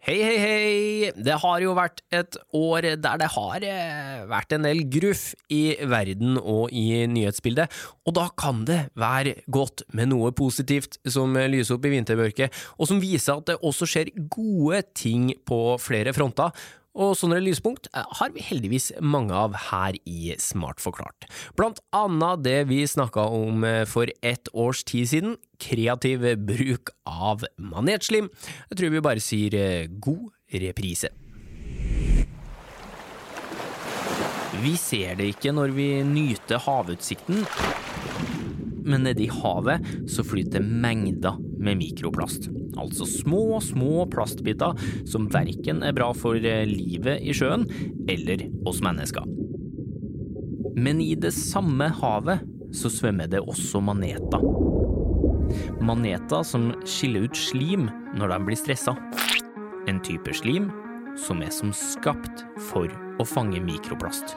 Hei, hei, hei! Det har jo vært et år der det har eh, vært en del gruff i verden og i nyhetsbildet, og da kan det være godt med noe positivt som lyser opp i vintermørket, og som viser at det også skjer gode ting på flere fronter. Og sånne lyspunkt eh, har vi heldigvis mange av her i Smart forklart. Blant annet det vi snakka om eh, for ett års tid siden, kreativ bruk av manetslim. Jeg tror vi bare sier eh, god reprise. Vi ser det ikke når vi nyter havutsikten, men nede i havet så flyter mengder med mikroplast. Altså små, små plastbiter som verken er bra for eh, livet i sjøen eller oss mennesker. Men i det samme havet så svømmer det også maneter. Maneter som skiller ut slim når de blir stressa. En type slim som er som skapt for å fange mikroplast.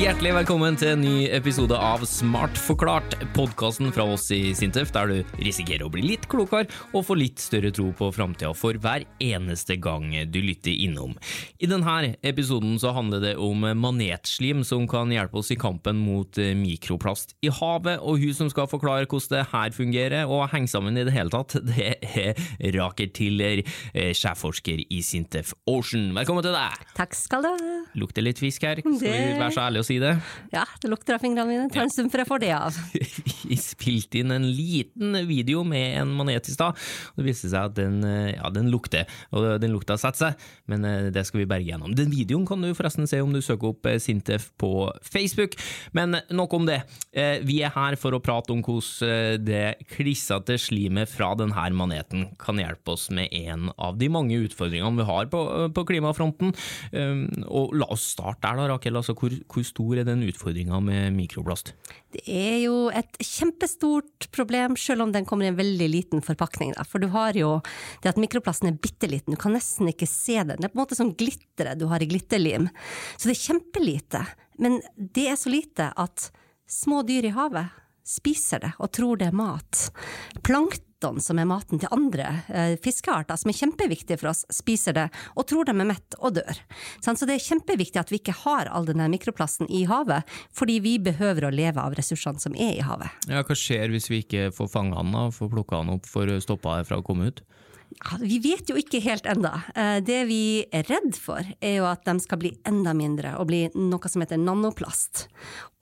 Hjertelig velkommen til en ny episode av Smart forklart, podkasten fra oss i Sintef, der du risikerer å bli litt klokere og få litt større tro på framtida for hver eneste gang du lytter innom. I denne episoden så handler det om manetslim som kan hjelpe oss i kampen mot mikroplast i havet, og hun som skal forklare hvordan det her fungerer og henger sammen i det hele tatt, det er Raker Tiller, eh, sjefforsker i Sintef Ocean. Velkommen til deg! Takk skal du ha. Lukter litt fisk her, skal vi være så ærlige å si det? Ja, det lukter av fingrene mine. Tar en stund før jeg får det av. Vi spilte inn en liten video med en manet i stad, og det viste seg at den, eh, ja, den lukter, og den lukta setter seg, men eh, det skal vi berge gjennom. Den videoen kan du forresten se om du søker opp eh, Sintef på Facebook, men nok om det. Vi er her for å prate om hvordan det klissete slimet fra denne maneten kan hjelpe oss med en av de mange utfordringene vi har på, på klimafronten. Um, Og la oss starte der da, Rakel. Altså, hvor, hvor stor er den utfordringa med mikroplast? Det er jo et kjempestort problem, selv om den kommer i en veldig liten forpakning. Da. For du har jo det at mikroplasten er bitte liten, du kan nesten ikke se den. Det er på en måte som glitteret du har i glitterlim. Så det er kjempelite. Men det er så lite at små dyr i havet spiser det og tror det er mat. Plankton, som er maten til andre eh, fiskearter, som er kjempeviktige for oss, spiser det og tror de er mett og dør. Så det er kjempeviktig at vi ikke har all denne mikroplasten i havet, fordi vi behøver å leve av ressursene som er i havet. Ja, Hva skjer hvis vi ikke får fanga den, og får plukka den opp for å stoppe det fra å komme ut? Ja, vi vet jo ikke helt enda. Eh, Det vi er redd for, er jo at de skal bli enda mindre og bli noe som heter nanoplast.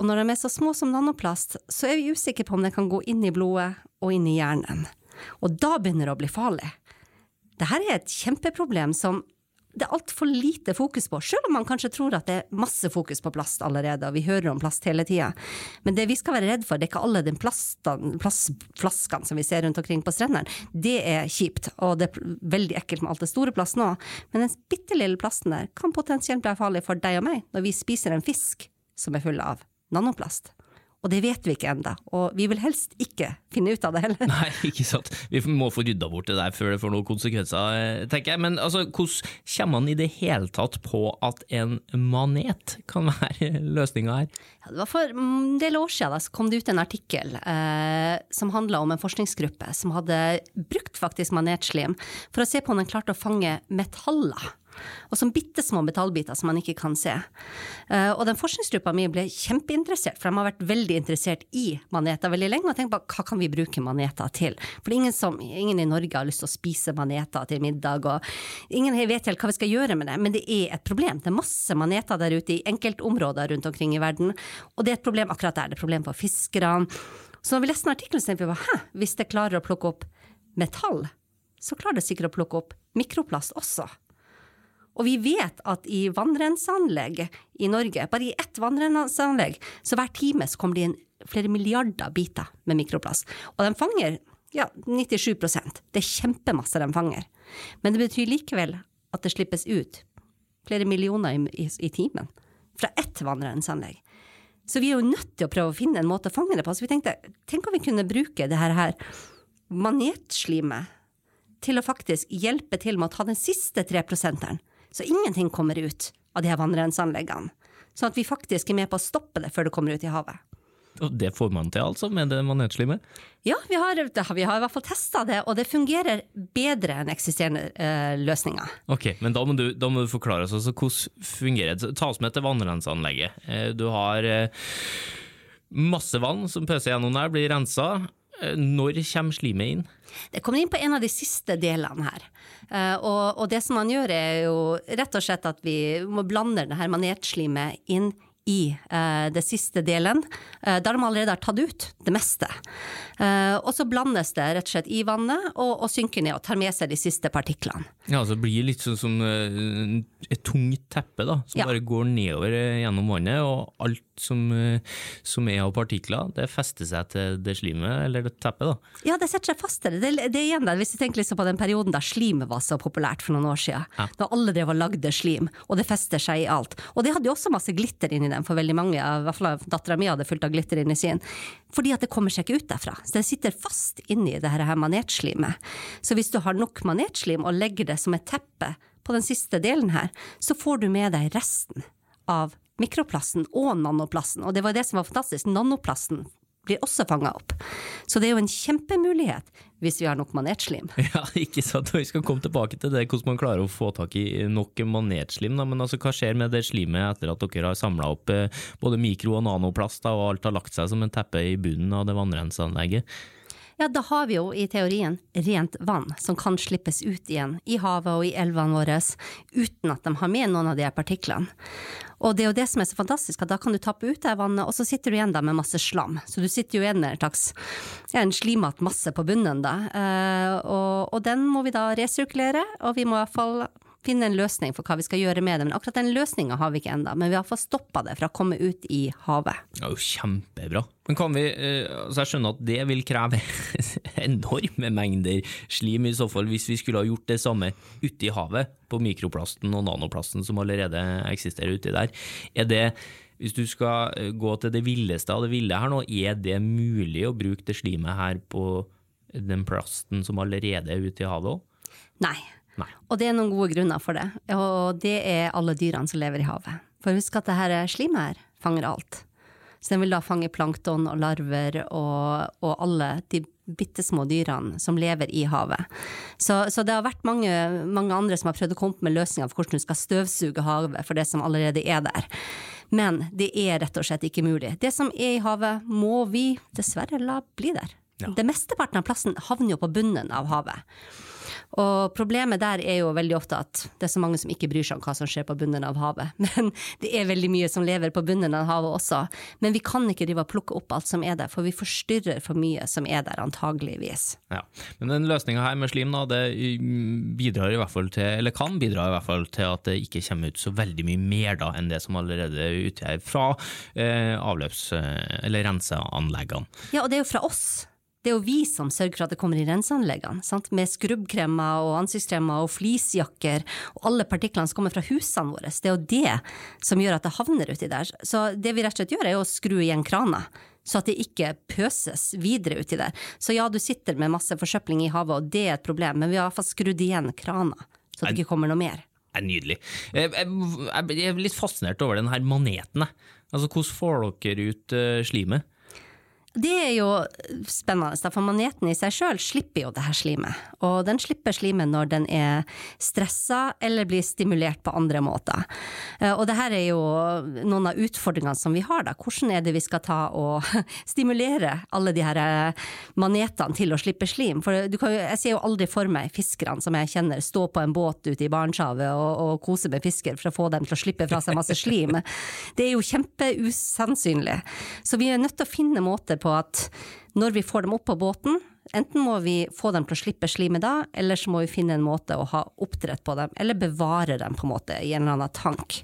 Og når de er så små som nanoplast, så er vi usikre på om det kan gå inn i blodet og inn i hjernen. Og da begynner det å bli farlig. Dette er et kjempeproblem som det er altfor lite fokus på, selv om man kanskje tror at det er masse fokus på plast allerede, og vi hører om plast hele tida. Men det vi skal være redd for, det er ikke alle de plastflaskene som vi ser rundt omkring på strendene. Det er kjipt, og det er veldig ekkelt med alt det store plasten òg. Men den bitte lille plasten der kan potensielt bli farlig for deg og meg når vi spiser en fisk som er full av nanoplast. Og det vet vi ikke enda, og vi vil helst ikke finne ut av det heller. Nei, ikke sant. Vi må få rydda bort det der før det får noen konsekvenser, eh, tenker jeg. Men altså, hvordan kommer man i det hele tatt på at en manet kan være løsninga her? Ja, det var For en del år siden da, så kom det ut en artikkel eh, som handla om en forskningsgruppe som hadde brukt faktisk manetslim for å se på om den klarte å fange metaller. Og som bitte små metallbiter som man ikke kan se. Eh, og den forskningsgruppa mi ble kjempeinteressert, for de har vært veldig interessert i maneter veldig lenge, og tenkt på hva kan vi bruke maneter til? For ingen, som, ingen i Norge har lyst til å spise maneter til middag, og ingen vet helt hva vi skal gjøre med det, men det er et problem. Det er masse maneter der ute i enkeltområder rundt omkring i verden, og det er et problem akkurat der. Det er et problem for fiskerne. Så når vi leste artikkelen, tenkte vi hæ, hvis det klarer å plukke opp metall, så klarer det sikkert å plukke opp mikroplast også. Og vi vet at i vannrenseanlegg i Norge, bare i ett vannrenseanlegg, så hver time så kommer det inn flere milliarder biter med mikroplast. Og de fanger ja, 97% Det er kjempemasse de fanger. Men det betyr likevel at det slippes ut flere millioner i, i, i timen fra ett vannrenseanlegg. Så vi er jo nødt til å prøve å finne en måte å fange det på. Så vi tenkte, tenk om vi kunne bruke det her, her manetslimet til å faktisk hjelpe til med å ta den siste treprosenteren. Så ingenting kommer ut av de her vannrenseanleggene. Sånn at vi faktisk er med på å stoppe det før det kommer ut i havet. Og det får man til, altså, med det manetslimet? Ja, vi har, vi har i hvert fall testa det, og det fungerer bedre enn eksisterende eh, løsninger. Ok, men da må du, da må du forklare oss altså, hvordan fungerer det. Ta oss med til vannrenseanlegget. Eh, du har eh, masse vann som pøser gjennom der, blir rensa. Eh, når kommer slimet inn? Det kommer inn på en av de siste delene her. Og, og, det som man gjør, er jo rett og slett at vi må blande det her manetslimet inn i eh, det siste delen, eh, der de allerede har tatt ut det meste. Eh, og så blandes det rett og slett i vannet og, og, synker ned og tar med seg de siste partiklene. Ja, så det blir litt sånn som et tungt teppe da, som ja. bare går nedover gjennom vannet, og alt som, som, er av partikler, det fester seg til det slimet eller det teppet? da? Ja, det setter seg fastere. det. det. Det, er igjen der, Hvis du tenker liksom på den perioden da slimet var så populært for noen år siden, ja. da alle drev og lagde slim, og det fester seg i alt. Og det hadde jo også masse glitter inni dem for veldig mange, i hvert fall dattera mi hadde fullt av glitter inni sin, fordi at det kommer seg ikke ut derfra. Så det sitter fast inni det her manetslimet. Så hvis du har nok manetslim og legger det som et teppe på den siste delen her, så får du med deg resten av mikroplasten og nanoplasten. Og det var det som var fantastisk. Nanoplasten blir også fanga opp. Så det er jo en kjempemulighet hvis vi har nok manetslim. Ja, ikke sant. Vi skal komme tilbake til det, hvordan man klarer å få tak i nok manetslim. Da. Men altså, hva skjer med det slimet etter at dere har samla opp eh, både mikro- og nanoplast, og alt har lagt seg som en teppe i bunnen av det vannrenseanlegget? Ja, da har vi jo i teorien rent vann som kan slippes ut igjen i havet og i elvene våre uten at de har med noen av de partiklene. Og det er jo det som er så fantastisk, at da kan du tappe ut det vannet, og så sitter du igjen da med masse slam. Så du sitter jo igjen med en slimete masse på bunnen da. Eh, og, og den må vi da resirkulere, og vi må i hvert fall finne en løsning for hva vi skal gjøre med det. Men akkurat den løsninga har vi ikke ennå. Men vi har fått stoppa det fra å komme ut i havet. Er jo kjempebra. Men kan vi, eh, altså Jeg skjønner at det vil kreve enorme mengder slim i så fall, hvis vi skulle ha gjort det samme ute i havet, på mikroplasten og nanoplasten som allerede eksisterer uti der. Er det hvis du skal eh, gå til det villeste av det ville her nå, er det mulig å bruke det slimet her på den plasten som allerede er ute i havet òg? Nei, Nei. Og det er noen gode grunner for det. Og det er alle dyrene som lever i havet. For husk at det her slimet her fanger alt. Så den vil da fange plankton og larver og, og alle de bitte små dyrene som lever i havet. Så, så det har vært mange, mange, andre som har prøvd å komme med løsninger for hvordan du skal støvsuge havet for det som allerede er der. Men det er rett og slett ikke mulig. Det som er i havet, må vi dessverre la bli der. Ja. Det mesteparten av plassen havner jo på bunnen av havet. Og problemet der er jo veldig ofte at det er så mange som ikke bryr seg om hva som skjer på bunnen av havet. Men det er veldig mye som lever på bunnen av havet også. Men vi kan ikke drive og plukke opp alt som er der, for vi forstyrrer for mye som er der, antageligvis. Ja, Men den løsninga her med slim, da, det bidrar i hvert fall til, eller kan bidra i hvert fall til at det ikke kommer ut så veldig mye mer da enn det som allerede er ute her fra eh, avløps- eller renseanleggene. Ja, og det er jo fra oss det er jo vi som sørger for at det kommer i renseanleggene, sant? med skrubbkremer og ansiktskremer og fleecejakker og alle partiklene som kommer fra husene våre. Det er jo det som gjør at det havner uti der. Så det vi rett og slett gjør, er å skru igjen krana. Så at det ikke pøses videre uti der. Så ja, du sitter med masse forsøpling i havet, og det er et problem, men vi har iallfall skrudd igjen krana, så det ikke kommer noe mer. Det er nydelig. Jeg er litt fascinert over den her maneten. Altså, hvordan får dere ut eh, slimet? Det er jo spennende, for maneten i seg sjøl slipper jo det her slimet. Og den slipper slimet når den er stressa eller blir stimulert på andre måter. Eh, og det her er jo noen av utfordringene som vi har, da. Hvordan er det vi skal ta og stimulere alle de her eh, manetene til å slippe slim? For kan, jeg ser jo aldri for meg fiskerne som jeg kjenner stå på en båt ute i Barentshavet og, og kose med fisker for å få dem til å slippe fra seg masse slim. Det er jo kjempeusannsynlig. Så vi er nødt til å finne måter på at når vi får dem opp på båten, enten må vi få dem til å slippe slimet da, eller så må vi finne en måte å ha oppdrett på dem, eller bevare dem på en måte i en eller annen tank.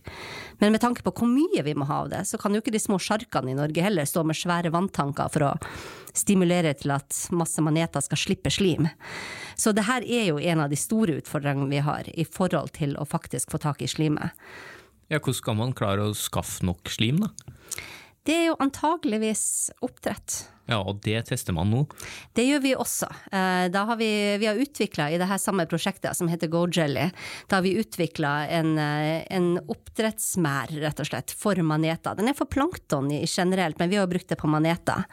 Men med tanke på hvor mye vi må ha av det, så kan jo ikke de små sjarkene i Norge heller stå med svære vanntanker for å stimulere til at masse maneter skal slippe slim. Så det her er jo en av de store utfordringene vi har i forhold til å faktisk få tak i slimet. Ja, hvordan skal man klare å skaffe nok slim, da? Det er jo antageligvis oppdrett. Ja, og det tester man nå. Det gjør vi også. Eh, da har vi, vi har utvikla i det her samme prosjektet som heter GoJelly, da har vi utvikla en, eh, en oppdrettsmær, rett og slett, for maneter. Den er for plankton generelt, men vi har brukt det på maneter.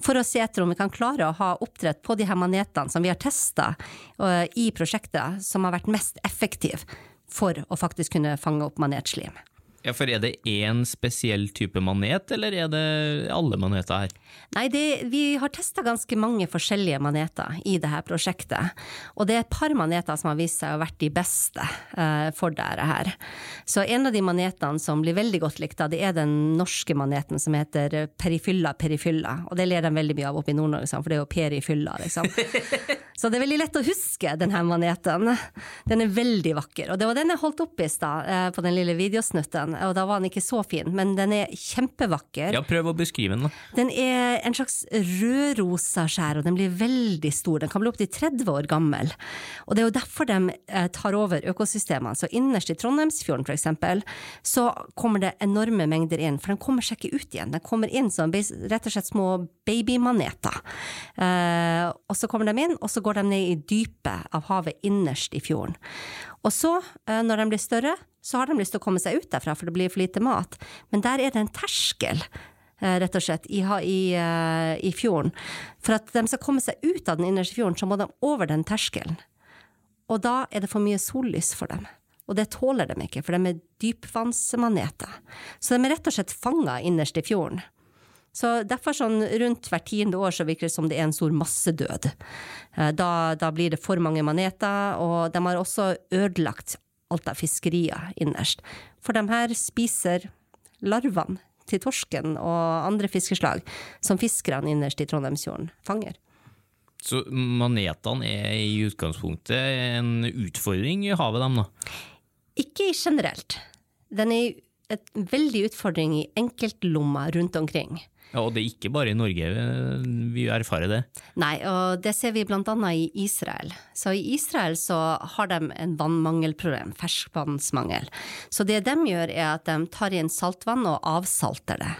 For å se etter om vi kan klare å ha oppdrett på de her manetene som vi har testa eh, i prosjektet, som har vært mest effektiv for å faktisk kunne fange opp manetslim. Ja, For er det én spesiell type manet, eller er det alle maneter her? Nei, det, vi har testa ganske mange forskjellige maneter i dette prosjektet. Og det er et par maneter som har vist seg å ha vært de beste uh, for dette her. Så en av de manetene som blir veldig godt likt, det er den norske maneten som heter perifylla perifylla. Og det ler de veldig mye av oppe i Nord-Norge, for det er jo perifylla, liksom. Så det er veldig lett å huske denne maneten. Den er veldig vakker. Og det var den jeg holdt opp i stad, uh, på den lille videosnutten og da var den ikke så fin, men den er kjempevakker. Ja, Prøv å beskrive den, da. Den er en slags rødrosa skjær, og den blir veldig stor. Den kan bli opptil 30 år gammel. Og det er jo derfor de eh, tar over økosystemene. Så innerst i Trondheimsfjorden, for eksempel, så kommer det enorme mengder inn, for den kommer seg ikke ut igjen. Den kommer inn som rett og slett små babymaneter. Eh, og så kommer de inn, og så går de ned i dypet av havet innerst i fjorden. Og så, eh, når de blir større, så har de lyst til å komme seg ut derfra, for det blir for lite mat. Men der er det en terskel, eh, rett og slett, i, i, eh, i fjorden. For at de skal komme seg ut av den innerste fjorden, så må de over den terskelen. Og da er det for mye sollys for dem. Og det tåler de ikke, for de er dypvannsmaneter. Så de er rett og slett fanga innerst i fjorden. Så derfor sånn rundt hvert tiende år så virker det som det er en stor massedød. Da, da blir det for mange maneter, og de har også ødelagt alt av fiskerier innerst. For de her spiser larvene til torsken og andre fiskeslag som fiskerne innerst i Trondheimsfjorden fanger. Så manetene er i utgangspunktet en utfordring i havet, dem da? Ikke generelt. Den er en veldig utfordring i enkeltlommer rundt omkring. Ja, Og det er ikke bare i Norge vi erfarer det? Nei, og det ser vi annet i Israel. Så i Israel så har de en vannmangelproblem, ferskvannsmangel. Så det de gjør er at de tar inn saltvann og avsalter det.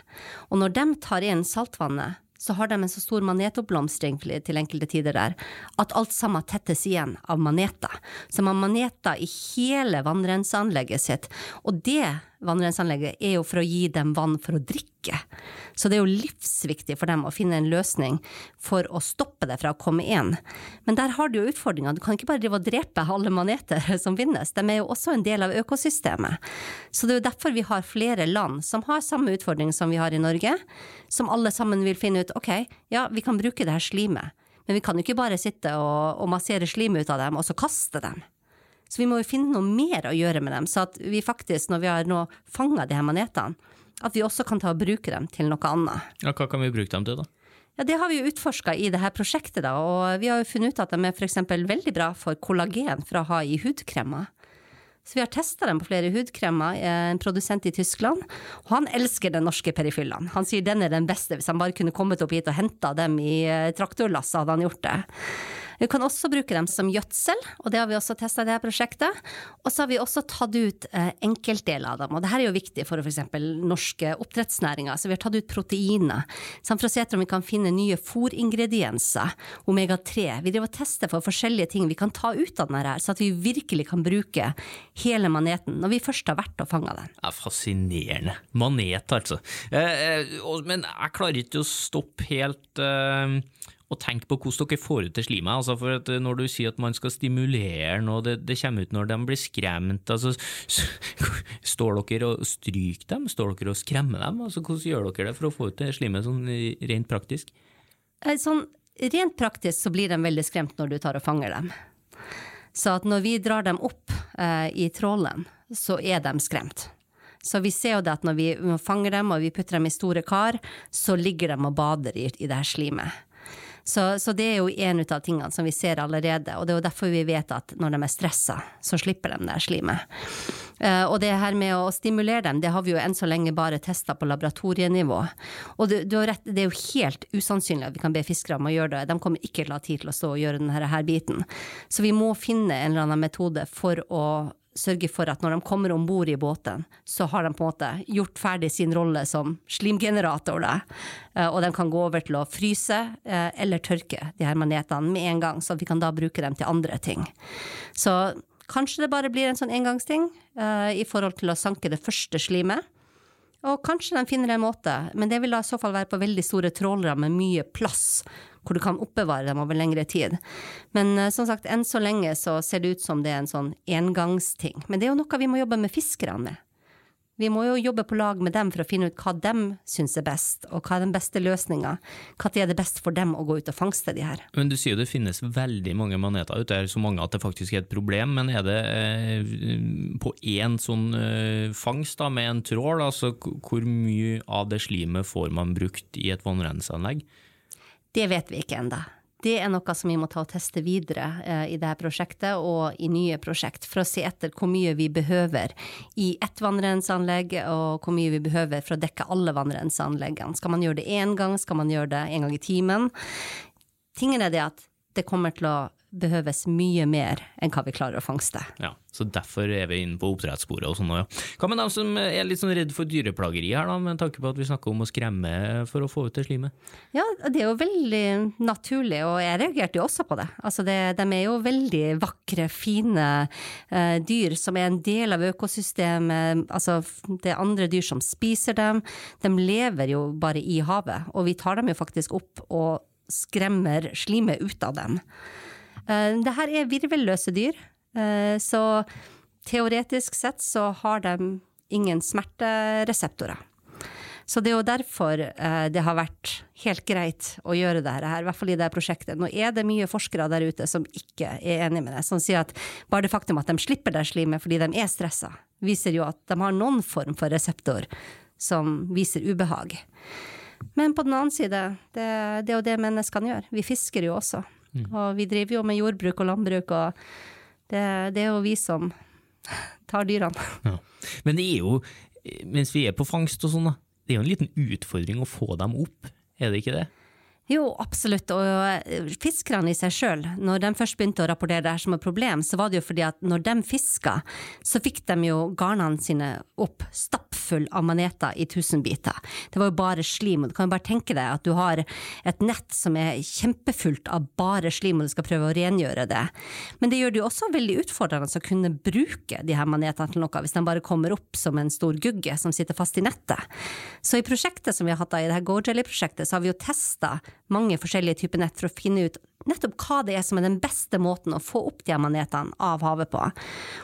Og når de tar inn saltvannet, så har de en så stor manetoppblomstring til enkelte tider der at alt sammen tettes igjen av maneter. Så man har maneter i hele vannrenseanlegget sitt, og det vannrenseanlegget er jo for å gi dem vann for å drikke. Så det er jo livsviktig for dem å finne en løsning for å stoppe det fra å komme inn. Men der har du jo utfordringa. Du kan ikke bare drive og drepe alle maneter som finnes. De er jo også en del av økosystemet. Så det er jo derfor vi har flere land som har samme utfordring som vi har i Norge, som alle sammen vil finne ut ok, ja, vi kan bruke det her slimet. Men vi kan jo ikke bare sitte og, og massere slimet ut av dem, og så kaste dem. Så vi må jo finne noe mer å gjøre med dem, så at vi faktisk, når vi har nå fanga de her manetene, at vi også kan ta og bruke dem til noe annet. Ja, Hva kan vi bruke dem til, da? Ja, Det har vi jo utforska i det her prosjektet, da, og vi har jo funnet ut at de er f.eks. veldig bra for kollagen for å ha i hudkremer. Så vi har testa dem på flere hudkremer, en produsent i Tyskland, og han elsker den norske perifyllaen. Han sier den er den beste, hvis han bare kunne kommet opp hit og henta dem i eh, traktorlass, hadde han gjort det. Vi kan også bruke dem som gjødsel, og det har vi også testa i det prosjektet. Og så har vi også tatt ut eh, enkeltdeler av dem, og det her er jo viktig for f.eks. norske oppdrettsnæringer. Så vi har tatt ut proteiner, samt for å se etter om vi kan finne nye fôringredienser, omega-3. Vi driver og tester for forskjellige ting vi kan ta ut av denne her, så at vi virkelig kan bruke hele maneten når vi først har vært og fanga den. Det er fascinerende. Manet, altså. Eh, eh, men jeg klarer ikke å stoppe helt og tenk på hvordan dere får ut det slimet. Altså for at når du sier at man skal stimulere noe, det, det, kommer ut når de blir skremt, altså, står dere og stryker dem? Står dere og skremmer dem? Altså, hvordan gjør dere det for å få ut det slimet sånn rent praktisk? Eh, sånn, rent praktisk så blir de veldig skremt når du tar og fanger dem. Så når vi drar dem opp eh, i trålen, så er de skremt. Så vi ser jo det at når vi fanger dem og vi putter dem i store kar, så ligger de og bader i, i det her slimet. Så, så, det er jo en av tingene som vi ser allerede, og det er jo derfor vi vet at når de er stressa, så slipper de det slimet. Uh, og det her med å stimulere dem, det har vi jo enn så lenge bare testa på laboratorienivå. Og rett, det er jo helt usannsynlig at vi kan be fiskere om å gjøre det. De kommer ikke til å ha tid til å stå og gjøre denne her biten. Så vi må finne en eller annen metode for å sørge for at når de kommer om bord i båten, så har de på en måte gjort ferdig sin rolle som slimgenerator. Da. Eh, og de kan gå over til å fryse eh, eller tørke de her manetene med en gang, så vi kan da bruke dem til andre ting. Så kanskje det bare blir en sånn engangsting uh, i forhold til å sanke det første slimet. Og kanskje de finner en måte, men det vil da i så fall være på veldig store trålere med mye plass hvor du kan oppbevare dem over lengre tid. Men uh, som sagt, enn så lenge så ser det ut som det er en sånn engangsting. Men det er jo noe vi må jobbe med fiskerne med. Vi må jo jobbe på lag med dem for å finne ut hva de syns er best, og hva er den beste løsninga. Når er det best for dem å gå ut og fangste de her. Men du sier jo det finnes veldig mange maneter ute, er så mange at det faktisk er et problem. Men er det eh, på én sånn eh, fangst da, med en trål, altså hvor mye av det slimet får man brukt i et vannrenseanlegg? Det vet vi ikke ennå. Det er noe som vi må ta og teste videre eh, i dette prosjektet og i nye prosjekt, for å se etter hvor mye vi behøver i ett vannrenseanlegg, og hvor mye vi behøver for å dekke alle vannrenseanleggene. Skal man gjøre det én gang, skal man gjøre det en gang i timen? Tingen er det at det kommer til å behøves mye mer enn hva vi klarer å fangste. Ja, Så derfor er vi inne på oppdrettssporet og sånn òg, ja. Hva med dem som er litt sånn redd for dyreplageri her, da, med tanke på at vi snakker om å skremme for å få ut det slimet? Ja, det er jo veldig naturlig, og jeg reagerte jo også på det. Altså, det, de er jo veldig vakre, fine uh, dyr som er en del av økosystemet. Altså, det er andre dyr som spiser dem. De lever jo bare i havet, og vi tar dem jo faktisk opp og skremmer slimet ut av dem. Eh, det her er virvelløse dyr, eh, så teoretisk sett så har de ingen smertereseptorer. Så det er jo derfor eh, det har vært helt greit å gjøre det her, i hvert fall i det prosjektet. Nå er det mye forskere der ute som ikke er enig med det, som sier at bare det faktum at de slipper det slimet fordi de er stressa, viser jo at de har noen form for reseptor som viser ubehag. Men på den annen side, det, det er jo det menneskene gjør. Vi fisker jo også. Mm. Og vi driver jo med jordbruk og landbruk, og det, det er jo vi som tar dyrene. Ja. Men det er jo, mens vi er på fangst og sånn, det er jo en liten utfordring å få dem opp, er det ikke det? Jo, absolutt. Og eh, fiskerne i seg sjøl, når de først begynte å rapportere det her som et problem, så var det jo fordi at når de fiska, så fikk de jo garnene sine opp stappfull av maneter i tusen biter. Det var jo bare slim, og du kan jo bare tenke deg at du har et nett som er kjempefullt av bare slim, og du skal prøve å rengjøre det. Men det gjør det jo også veldig utfordrende å kunne bruke de her manetene til noe, hvis de bare kommer opp som en stor gugge som sitter fast i nettet. Så i prosjektet som vi har hatt da, i det her GoJelly-prosjektet, så har vi jo testa mange forskjellige typer nett for å finne ut nettopp hva det er som er den beste måten å få opp de manetene av havet på.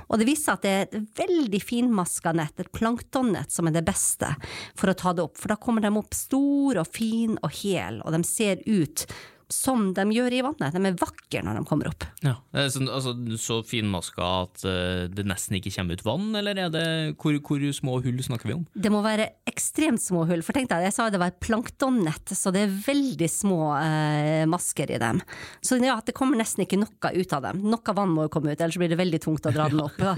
Og det viser at det er et veldig finmaska nett, et planktonnett, som er det beste for å ta det opp. For da kommer de opp store og fine og hel, og de ser ut som de gjør i vannet. De er vakre når de kommer opp. Ja, så, altså, så finmaska at uh, det nesten ikke kommer ut vann, eller er det, hvor, hvor, små hull snakker vi om? Det må være ekstremt små hull, for tenk deg, jeg sa det var et planktonnett, så det er veldig små uh, masker i dem. Så ja, det kommer nesten ikke noe ut av dem. Noe vann må jo komme ut, ellers blir det veldig tungt å dra den opp. Ja.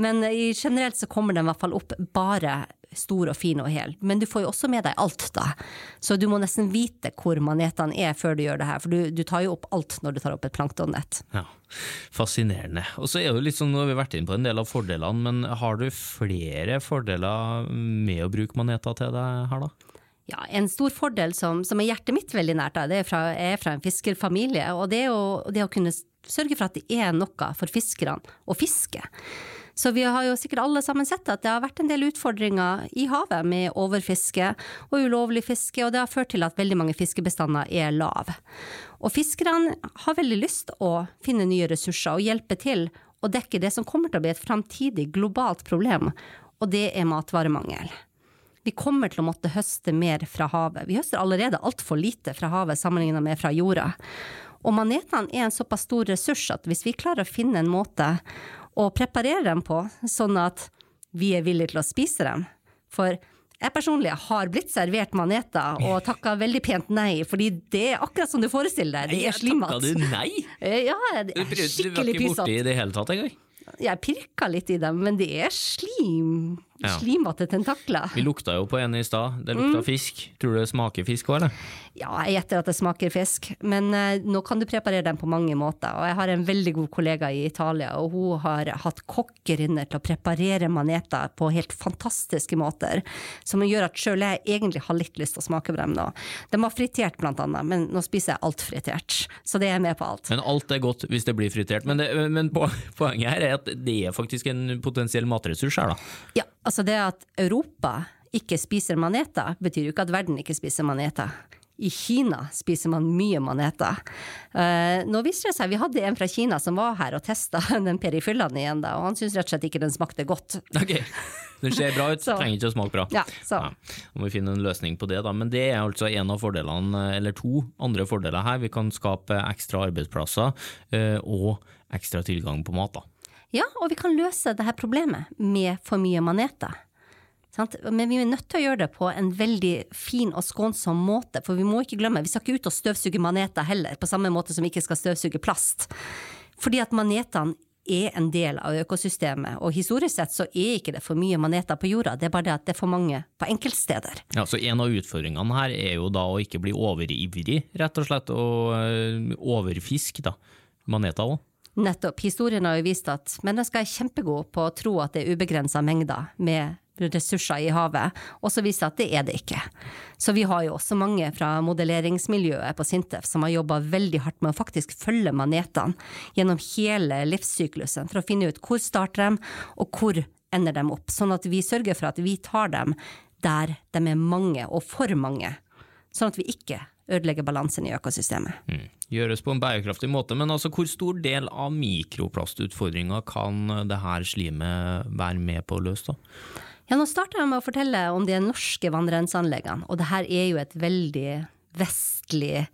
Men uh, generelt så kommer de i hvert fall opp bare stor og fin og hel. Men du får jo også med deg alt, da. Så du må nesten vite hvor manetene er før du gjør det her, for du, du tar jo opp alt når du tar opp et planktonnett. Ja, fascinerende. Og så er det jo litt sånn, nå har vi vært inne på en del av fordelene, men har du flere fordeler med å bruke maneter til deg her, da? Ja, En stor fordel som, som er hjertet mitt veldig nært, det er fra, er fra en fiskerfamilie. Og det, å, det å kunne sørge for at det er noe for fiskerne å fiske. Så vi har jo sikkert alle sammen sett at det har vært en del utfordringer i havet med overfiske og ulovlig fiske, og det har ført til at veldig mange fiskebestander er lave. Og fiskerne har veldig lyst å finne nye ressurser og hjelpe til å dekke det som kommer til å bli et framtidig globalt problem, og det er matvaremangel. Vi kommer til å måtte høste mer fra havet. Vi høster allerede altfor lite fra havet sammenlignet med fra jorda. Og manetene er en såpass stor ressurs at hvis vi klarer å finne en måte og preparere dem på, sånn at vi er villige til å spise dem. For jeg personlig har blitt servert maneter og takka veldig pent nei, fordi det er akkurat som du forestiller deg. Det er slimmat. Takka du nei? Ja, det er skikkelig Du var ikke borti i det hele tatt engang? Jeg pirka litt i dem, men det er slim Ja. Slimete tentakler. Vi lukta jo på en i stad. Det lukta fisk. Tror du det smaker fisk òg, eller? Ja, jeg gjetter at det smaker fisk, men eh, nå kan du preparere den på mange måter. Og jeg har en veldig god kollega i Italia, og hun har hatt kokker inne til å preparere maneter på helt fantastiske måter, som gjør at sjøl jeg egentlig har litt lyst til å smake på dem nå. De var fritert blant annet, men nå spiser jeg alt fritert, så det er med på alt. Men alt er godt hvis det blir fritert. Men, det, men poenget her er at det er faktisk en potensiell matressurs her, da. Ja, altså det at Europa ikke spiser maneter, betyr jo ikke at verden ikke spiser maneter. I Kina spiser man mye maneter. Uh, nå viser det seg, Vi hadde en fra Kina som var her og testa den perifyllaen igjen, da, og han syntes rett og slett ikke den smakte godt. Ok, Den ser bra ut, Så. trenger ikke å smake bra. Ja, så. Ja, må vi finne en løsning på det, da. Men det er altså en av fordelene, eller to andre fordeler her. Vi kan skape ekstra arbeidsplasser uh, og ekstra tilgang på mat. da. Ja, og vi kan løse dette problemet med for mye maneter. Men vi er nødt til å gjøre det på en veldig fin og skånsom måte, for vi må ikke glemme, vi skal ikke ut og støvsuge maneter heller, på samme måte som vi ikke skal støvsuge plast. Fordi at manetene er en del av økosystemet, og historisk sett så er ikke det for mye maneter på jorda, det er bare det at det er for mange på enkeltsteder. Ja, så En av utfordringene her er jo da å ikke bli overivrig, rett og slett, og øh, overfisk da. maneter òg. Nettopp. Historien har jo vist at mennesker er kjempegode på å tro at det er ubegrensa mengder med ressurser i havet, og så viser at det er det ikke. Så vi har jo også mange fra modelleringsmiljøet på Sintef som har jobba veldig hardt med å faktisk følge manetene gjennom hele livssyklusen for å finne ut hvor starter de, og hvor ender de opp. Sånn at vi sørger for at vi tar dem der de er mange, og for mange. Sånn at vi ikke ødelegger balansen i økosystemet. Mm. Gjøres på en bærekraftig måte, men altså hvor stor del av mikroplastutfordringa kan det her slimet være med på å løse? da? Ja, nå starter jeg med å fortelle om de norske vannrenseanleggene, og det her er jo et veldig vestlig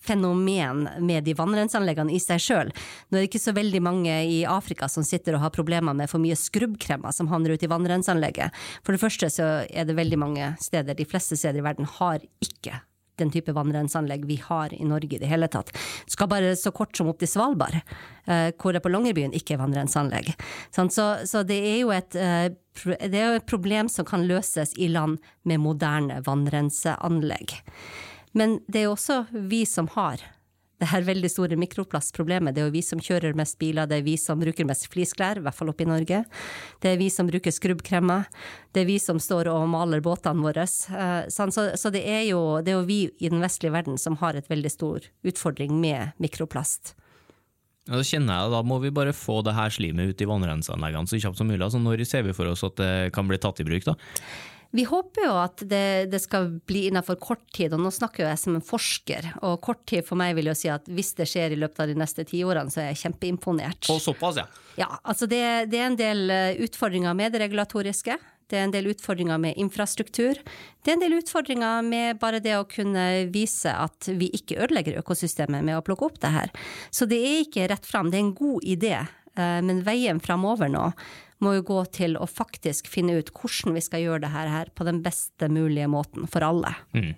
fenomen med de vannrenseanleggene i seg sjøl. Nå er det ikke så veldig mange i Afrika som sitter og har problemer med for mye skrubbkremer som havner ut i vannrenseanlegget. For det første så er det veldig mange steder, de fleste steder i verden, har ikke den type vannrenseanlegg vi har i Norge i det hele tatt. Skal bare så kort som opp til Svalbard, eh, hvor det på Longyearbyen ikke er vannrenseanlegg. Så, så det er jo et eh, det er jo et problem som kan løses i land med moderne vannrenseanlegg. Men det er jo også vi som har det her veldig store mikroplastproblemet. Det er jo vi som kjører mest biler, det er vi som bruker mest flisklær, i hvert fall oppe i Norge. Det er vi som bruker skrubbkremmer. Det er vi som står og maler båtene våre. Eh, Så, det, er jo, det er jo vi i den vestlige verden som har et veldig stor utfordring med mikroplast. Ja, da kjenner jeg Da må vi bare få det her slimet ut i vannrenseanleggene så kjapt som mulig. Altså, når ser vi for oss at det kan bli tatt i bruk? da? Vi håper jo at det, det, skal bli innenfor kort tid, og nå snakker jo jeg som en forsker. Og kort tid for meg vil jo si at hvis det skjer i løpet av de neste ti årene, så er jeg kjempeimponert. Og såpass, ja. Ja, altså det, det er en del eh, utfordringer med det regulatoriske. Det er en del utfordringer med infrastruktur. Det er en del utfordringer med bare det å kunne vise at vi ikke ødelegger økosystemet med å plukke opp det her. Så det er ikke rett fram. Det er en god idé, men veien framover nå må jo gå til å faktisk finne ut hvordan vi skal gjøre det her på den beste mulige måten for alle. Mm.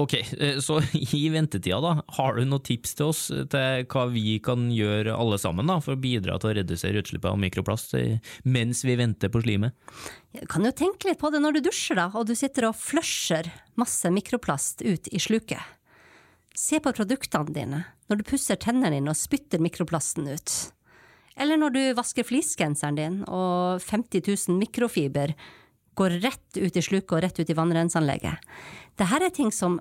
Ok, eh, så i ventetida, da, har du noen tips til oss til hva vi kan gjøre alle sammen da, for å bidra til å redusere utslippet av mikroplast eh, mens vi venter på slimet? Du kan jo tenke litt på det når du dusjer, da, og du sitter og flusher masse mikroplast ut i sluket. Se på produktene dine når du pusser tennene dine og spytter mikroplasten ut. Eller når du vasker fleecegenseren din og 50 000 mikrofiber går rett ut i sluket og rett ut i vannrenseanlegget. Dette er ting som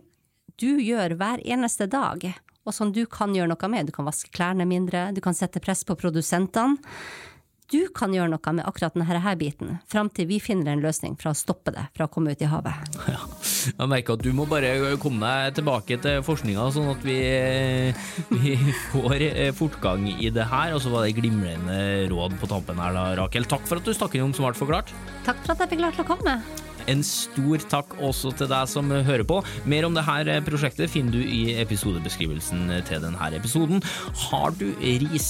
du gjør hver eneste dag, og som du kan gjøre noe med. Du kan vaske klærne mindre, du kan sette press på produsentene. Du kan gjøre noe med akkurat denne biten, fram til vi finner en løsning for å stoppe det fra å komme ut i havet. Ja, jeg merker at du må bare komme deg tilbake til forskninga, sånn at vi, vi, får fortgang i det her. Og så var det glimrende råd på tampen her, da, Rakel. Takk for at du stakk innom Smart forklart. Takk for at jeg fikk til å komme. En stor takk også til deg som hører på. Mer om dette prosjektet finner du i episodebeskrivelsen til denne episoden. Har du ris,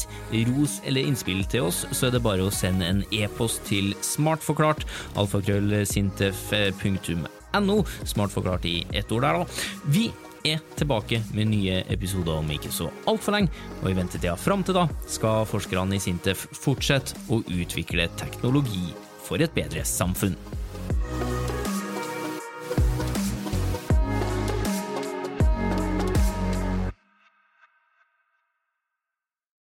ros eller innspill til oss, så er det bare å sende en e-post til smartforklart, alfakrøllsintef.no. Smartforklart i ett ord der, da. Vi er tilbake med nye episoder om ikke så altfor lenge, og i ventetida fram til da skal forskerne i Sintef fortsette å utvikle teknologi for et bedre samfunn.